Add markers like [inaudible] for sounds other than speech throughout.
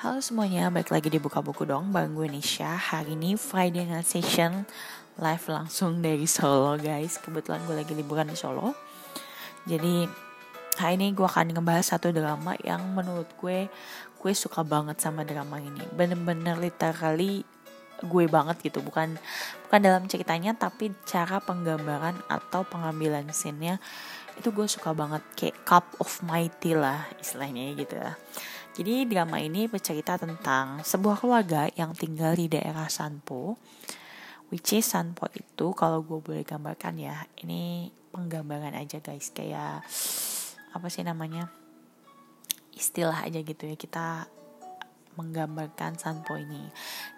Halo semuanya, balik lagi di Buka Buku dong Bareng gue Nisha. Hari ini Friday Night Session Live langsung dari Solo guys. Kebetulan gue lagi liburan di Solo. Jadi hari ini gue akan ngebahas satu drama Yang menurut gue Gue suka banget sama drama ini. Bener-bener literally gue banget gitu. Bukan bukan dalam ceritanya tapi cara penggambaran atau pengambilan scene-nya itu gue suka banget. Kayak cup of my tea lah istilahnya gitu ya jadi drama ini bercerita tentang sebuah keluarga yang tinggal di daerah Sanpo. Which is Sanpo itu kalau gue boleh gambarkan ya, ini penggambaran aja guys, kayak apa sih namanya? Istilah aja gitu ya, kita menggambarkan Sanpo ini.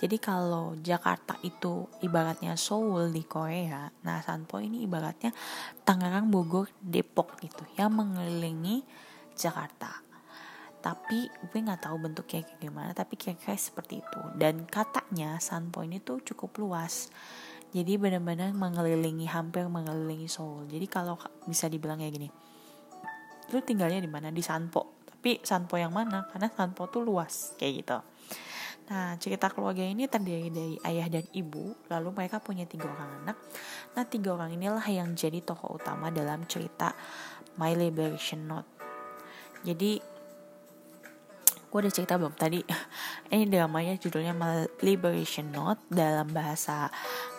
Jadi kalau Jakarta itu ibaratnya Seoul di Korea, nah Sanpo ini ibaratnya Tangerang, Bogor, Depok gitu yang mengelilingi Jakarta tapi gue nggak tahu bentuknya kayak gimana tapi kira-kira seperti itu. Dan katanya Sunpoint itu cukup luas. Jadi benar-benar mengelilingi hampir mengelilingi Seoul. Jadi kalau bisa dibilang kayak gini lu tinggalnya di mana? Di Sanpo tapi Sanpo yang mana? Karena Sanpo tuh luas kayak gitu. Nah, cerita keluarga ini terdiri dari ayah dan ibu, lalu mereka punya tiga orang anak. Nah, tiga orang inilah yang jadi tokoh utama dalam cerita My Liberation Note. Jadi, gue udah cerita belum tadi. [laughs] Ini dramanya judulnya Liberation Note dalam bahasa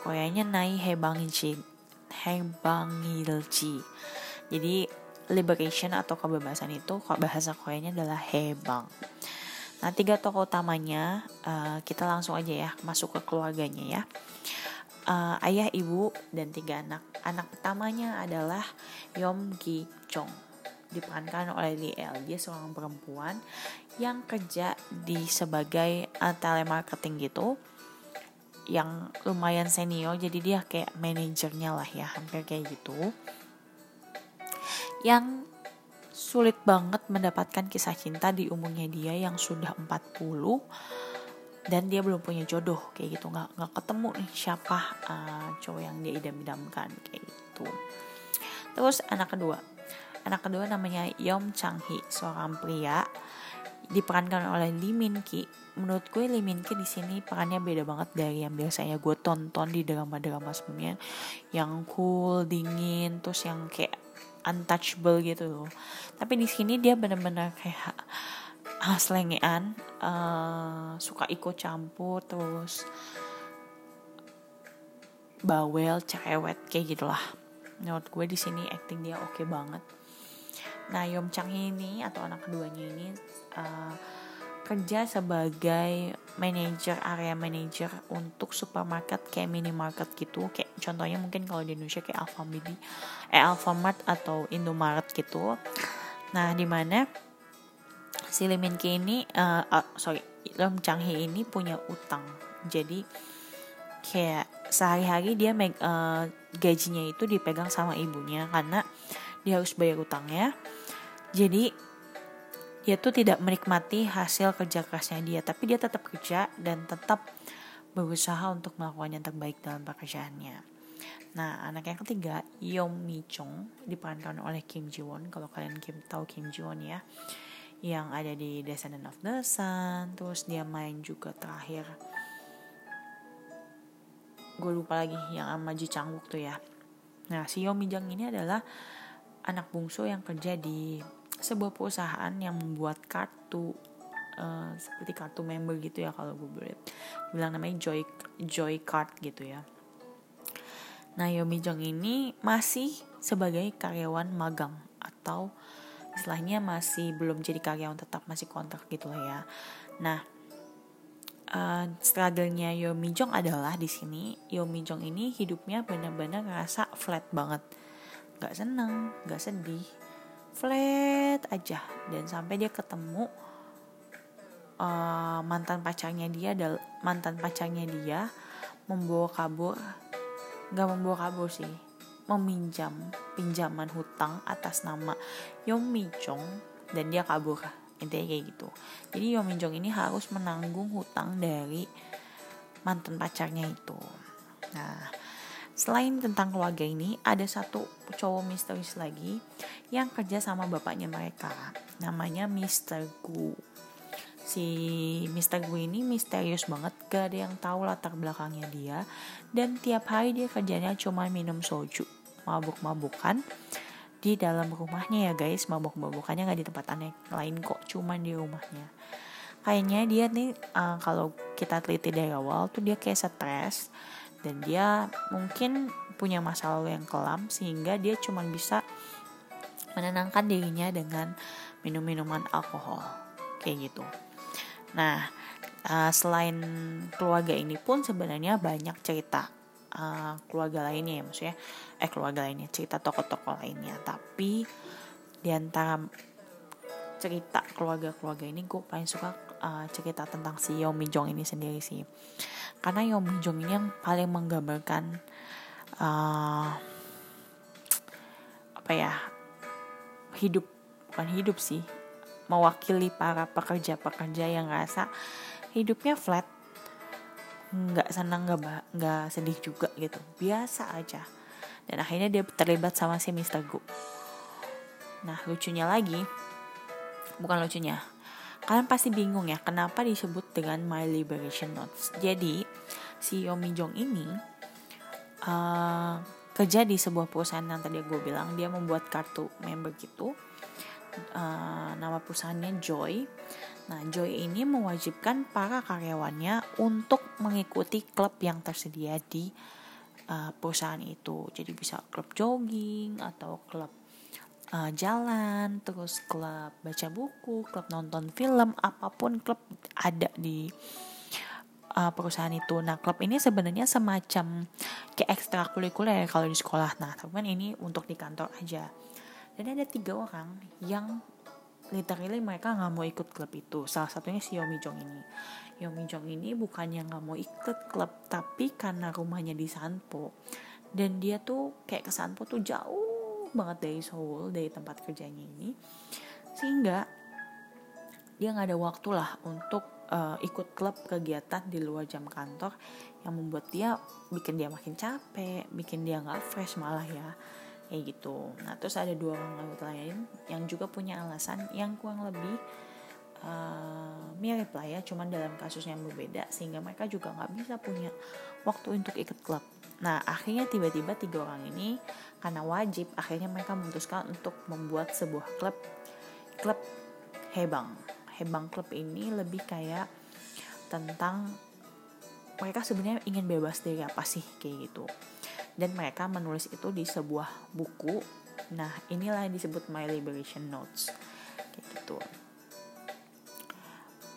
Koreanya Nai Hebangilji Hebangilji. Jadi liberation atau kebebasan itu bahasa Koreanya adalah hebang. Nah tiga tokoh utamanya uh, kita langsung aja ya masuk ke keluarganya ya. Uh, ayah ibu dan tiga anak. Anak pertamanya adalah Yom Gi Chong diperankan oleh Lee El. Dia seorang perempuan yang kerja di sebagai uh, telemarketing gitu yang lumayan senior jadi dia kayak manajernya lah ya hampir kayak gitu. Yang sulit banget mendapatkan kisah cinta di umurnya dia yang sudah 40 dan dia belum punya jodoh kayak gitu. Nggak nggak ketemu siapa uh, cowok yang dia idam-idamkan kayak gitu. Terus anak kedua. Anak kedua namanya Yom Chang Hee, seorang pria diperankan oleh Lee Min Ki. Menurut gue Lee Min Ki di sini perannya beda banget dari yang biasanya gue tonton di drama-drama sebelumnya yang cool, dingin, terus yang kayak untouchable gitu loh. Tapi di sini dia bener-bener kayak [laughs] ah, slengean, uh, suka ikut campur, terus bawel, cerewet kayak gitulah. Menurut gue di sini acting dia oke okay banget Nah Yom Chang ini atau anak keduanya ini uh, kerja sebagai manajer area manager untuk supermarket kayak minimarket gitu. Kayak contohnya mungkin kalau di Indonesia kayak Alfamart eh Alfamart atau Indomaret gitu. Nah di mana si Lee Min Ki ini uh, uh, sorry Yom Chang ini punya utang. Jadi kayak sehari-hari dia uh, gajinya itu dipegang sama ibunya karena dia harus bayar utangnya. Jadi dia tuh tidak menikmati hasil kerja kerasnya dia tapi dia tetap kerja dan tetap berusaha untuk melakukan yang terbaik dalam pekerjaannya. Nah anak yang ketiga Yong Mi Chong diperankan oleh Kim Ji Won. Kalau kalian tahu Kim Ji Won ya yang ada di Descendant of the Sun terus dia main juga terakhir. Gue lupa lagi yang sama Ji Chang Wook tuh ya. Nah si Yong Mi Jung ini adalah anak bungsu yang kerja di sebuah perusahaan yang membuat kartu uh, seperti kartu member gitu ya kalau gue boleh bilang namanya Joy Joy Card gitu ya. Nah Yomi Jong ini masih sebagai karyawan magang atau istilahnya masih belum jadi karyawan tetap masih kontrak gitu lah ya. Nah uh, struggle-nya Yomi Jong adalah di sini Yomi Jong ini hidupnya benar-benar ngerasa flat banget, gak seneng, gak sedih, flat aja. Dan sampai dia ketemu uh, mantan pacarnya dia mantan pacarnya dia membawa kabur nggak membawa kabur sih meminjam pinjaman hutang atas nama Yong Mi Chong dan dia kabur. Intinya kayak gitu. Jadi Yong Mi Chong ini harus menanggung hutang dari mantan pacarnya itu. Nah Selain tentang keluarga ini, ada satu cowok misterius lagi yang kerja sama bapaknya mereka. Namanya Mr. Gu. si Mr. Gu ini misterius banget gak ada yang tahu latar belakangnya dia dan tiap hari dia kerjanya cuma minum soju mabuk-mabukan di dalam rumahnya ya guys mabuk-mabukannya nggak di tempat aneh lain kok cuma di rumahnya kayaknya dia nih uh, kalau kita teliti dari awal tuh dia kayak stres dan dia mungkin punya masalah yang kelam sehingga dia cuma bisa menenangkan dirinya dengan minum minuman alkohol. Kayak gitu. Nah uh, selain keluarga ini pun sebenarnya banyak cerita uh, keluarga lainnya ya maksudnya eh keluarga lainnya cerita tokoh-tokoh lainnya. Tapi di antara cerita keluarga-keluarga ini gue paling suka uh, cerita tentang si Yeo Mi Jong ini sendiri sih. Karena Yeo Mi Jong ini yang paling menggambarkan uh, apa ya hidup bukan hidup sih mewakili para pekerja-pekerja yang ngerasa hidupnya flat nggak senang nggak nggak sedih juga gitu. Biasa aja. Dan akhirnya dia terlibat sama si Mr. Gu. Nah lucunya lagi bukan lucunya kalian pasti bingung ya kenapa disebut dengan My Liberation Notes. Jadi si Yomi Jong ini uh, kerja di sebuah perusahaan yang tadi gue bilang dia membuat kartu member gitu. Uh, nama perusahaannya Joy. Nah Joy ini mewajibkan para karyawannya untuk mengikuti klub yang tersedia di uh, perusahaan itu. Jadi bisa klub jogging atau klub uh, jalan terus klub baca buku klub nonton film apa pun klub ada di uh, perusahaan itu. Nah, klub ini sebenarnya semacam kayak ekstrakurikuler kalau di sekolah. Nah, tapi ini untuk di kantor aja. Dan ada tiga orang yang literally mereka nggak mau ikut klub itu. Salah satunya si Yomi Jong ini. Yomi Jong ini bukannya nggak mau ikut klub, tapi karena rumahnya di Sanpo dan dia tuh kayak ke Sanpo tuh jauh banget dari Seoul dari tempat kerjanya ini, sehingga dia nggak ada waktu lah untuk uh, ikut klub kegiatan di luar jam kantor yang membuat dia bikin dia makin capek, bikin dia nggak fresh malah ya kayak gitu. Nah terus ada dua orang lain yang juga punya alasan yang kurang lebih uh, mirip lah ya, cuman dalam kasus yang berbeda sehingga mereka juga nggak bisa punya waktu untuk ikut klub. Nah akhirnya tiba-tiba tiga orang ini karena wajib akhirnya mereka memutuskan untuk membuat sebuah klub klub hebang. Hebang Club ini lebih kayak tentang mereka sebenarnya ingin bebas dari apa sih kayak gitu. Dan mereka menulis itu di sebuah buku. Nah inilah yang disebut My Liberation Notes kayak gitu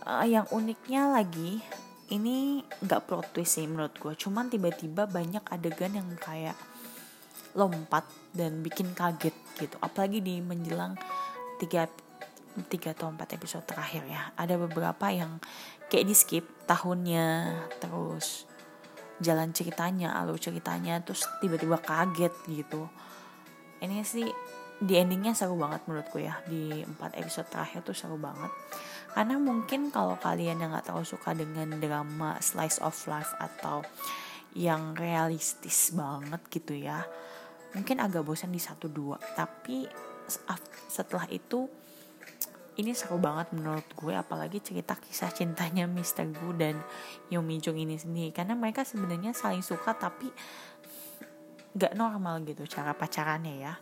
uh, yang uniknya lagi ini nggak plot twist sih menurut gue cuman tiba-tiba banyak adegan yang kayak lompat dan bikin kaget gitu. Apalagi di menjelang tiga tiga atau empat episode terakhir ya. Ada beberapa yang kayak di skip tahunnya terus jalan ceritanya alur ceritanya terus tiba-tiba kaget gitu. Ini sih di endingnya seru banget menurutku ya. Di empat episode terakhir tuh seru banget. Karena mungkin kalau kalian yang nggak terlalu suka dengan drama slice of life atau yang realistis banget gitu ya mungkin agak bosan di satu dua. Tapi setelah itu ini seru banget menurut gue apalagi cerita kisah cintanya [laughs] Mr. Gu dan Yomi Jung ini sendiri. Karena mereka sebenarnya saling suka tapi gak normal gitu cara pacarannya ya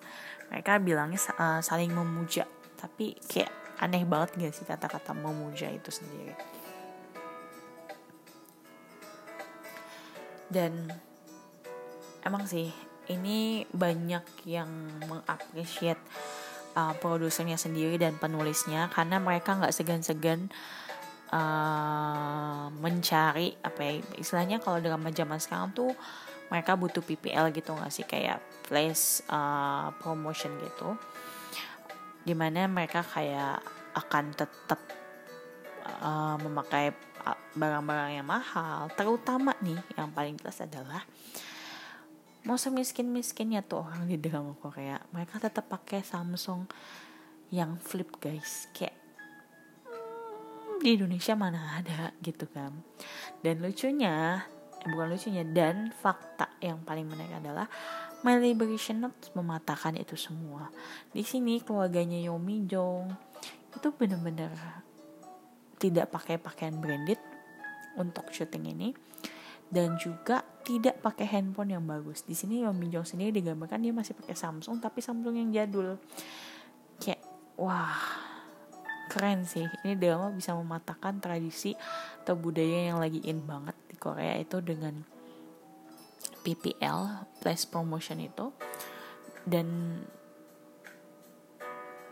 mereka bilangnya uh, saling memuja. Tapi kayak aneh banget gak sih kata-kata memuja itu sendiri? Dan emang sih ini banyak yang mengapresiasi uh, produsernya sendiri dan penulisnya karena mereka nggak segan-segan uh, mencari apa ya istilahnya kalau drama zaman sekarang tuh mereka butuh PPL gitu nggak sih? Kayak place uh, promotion gitu. Di mana mereka kayak akan tetap uh, memakai barang-barang yang mahal. Terutama nih yang paling jelas adalah mau semiskin-miskinnya tuh orang di drama Korea. Mereka tetap pakai Samsung yang flip guys. Kayak hmm, di Indonesia mana ada gitu kan. Dan lucunya eh, bukan lucunya dan fakta yang paling menarik adalah My Liberation Notes mematahkan itu semua di sini keluarganya Yomi Jong itu bener-bener tidak pakai pakaian branded untuk syuting ini dan juga tidak pakai handphone yang bagus. Di sini Yong Min Jong sendiri digambarkan dia masih pakai Samsung tapi Samsung yang jadul. Kayak wah keren sih. Ini drama bisa mematahkan tradisi atau budaya yang lagi in banget Korea itu dengan PPL place promotion itu. Dan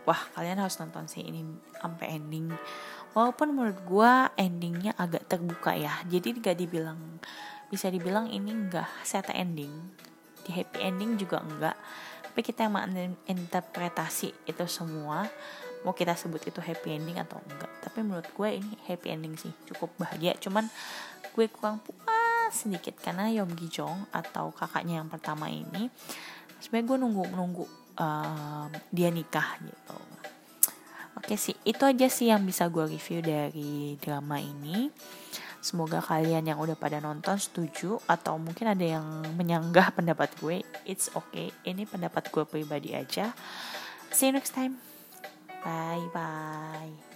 wah kalian harus nonton sih ini sampai ending. Walaupun menurut gue endingnya agak terbuka ya. Jadi gak dibilang bisa dibilang ini enggak set ending. Di happy ending juga enggak tapi kita yang menginterpretasi itu semua mau kita sebut itu happy ending atau enggak tapi menurut gue ini happy ending sih cukup bahagia. Cuman gue kurang puas sedikit karena Yom Gi Jong atau kakaknya yang pertama ini sebenarnya gue nunggu nunggu uh, dia nikah gitu. Oke sih itu aja sih yang bisa gue review dari drama ini. Semoga kalian yang udah pada nonton setuju atau mungkin ada yang menyanggah pendapat gue it's okay. Ini pendapat gue pribadi aja. See you next time. Bye bye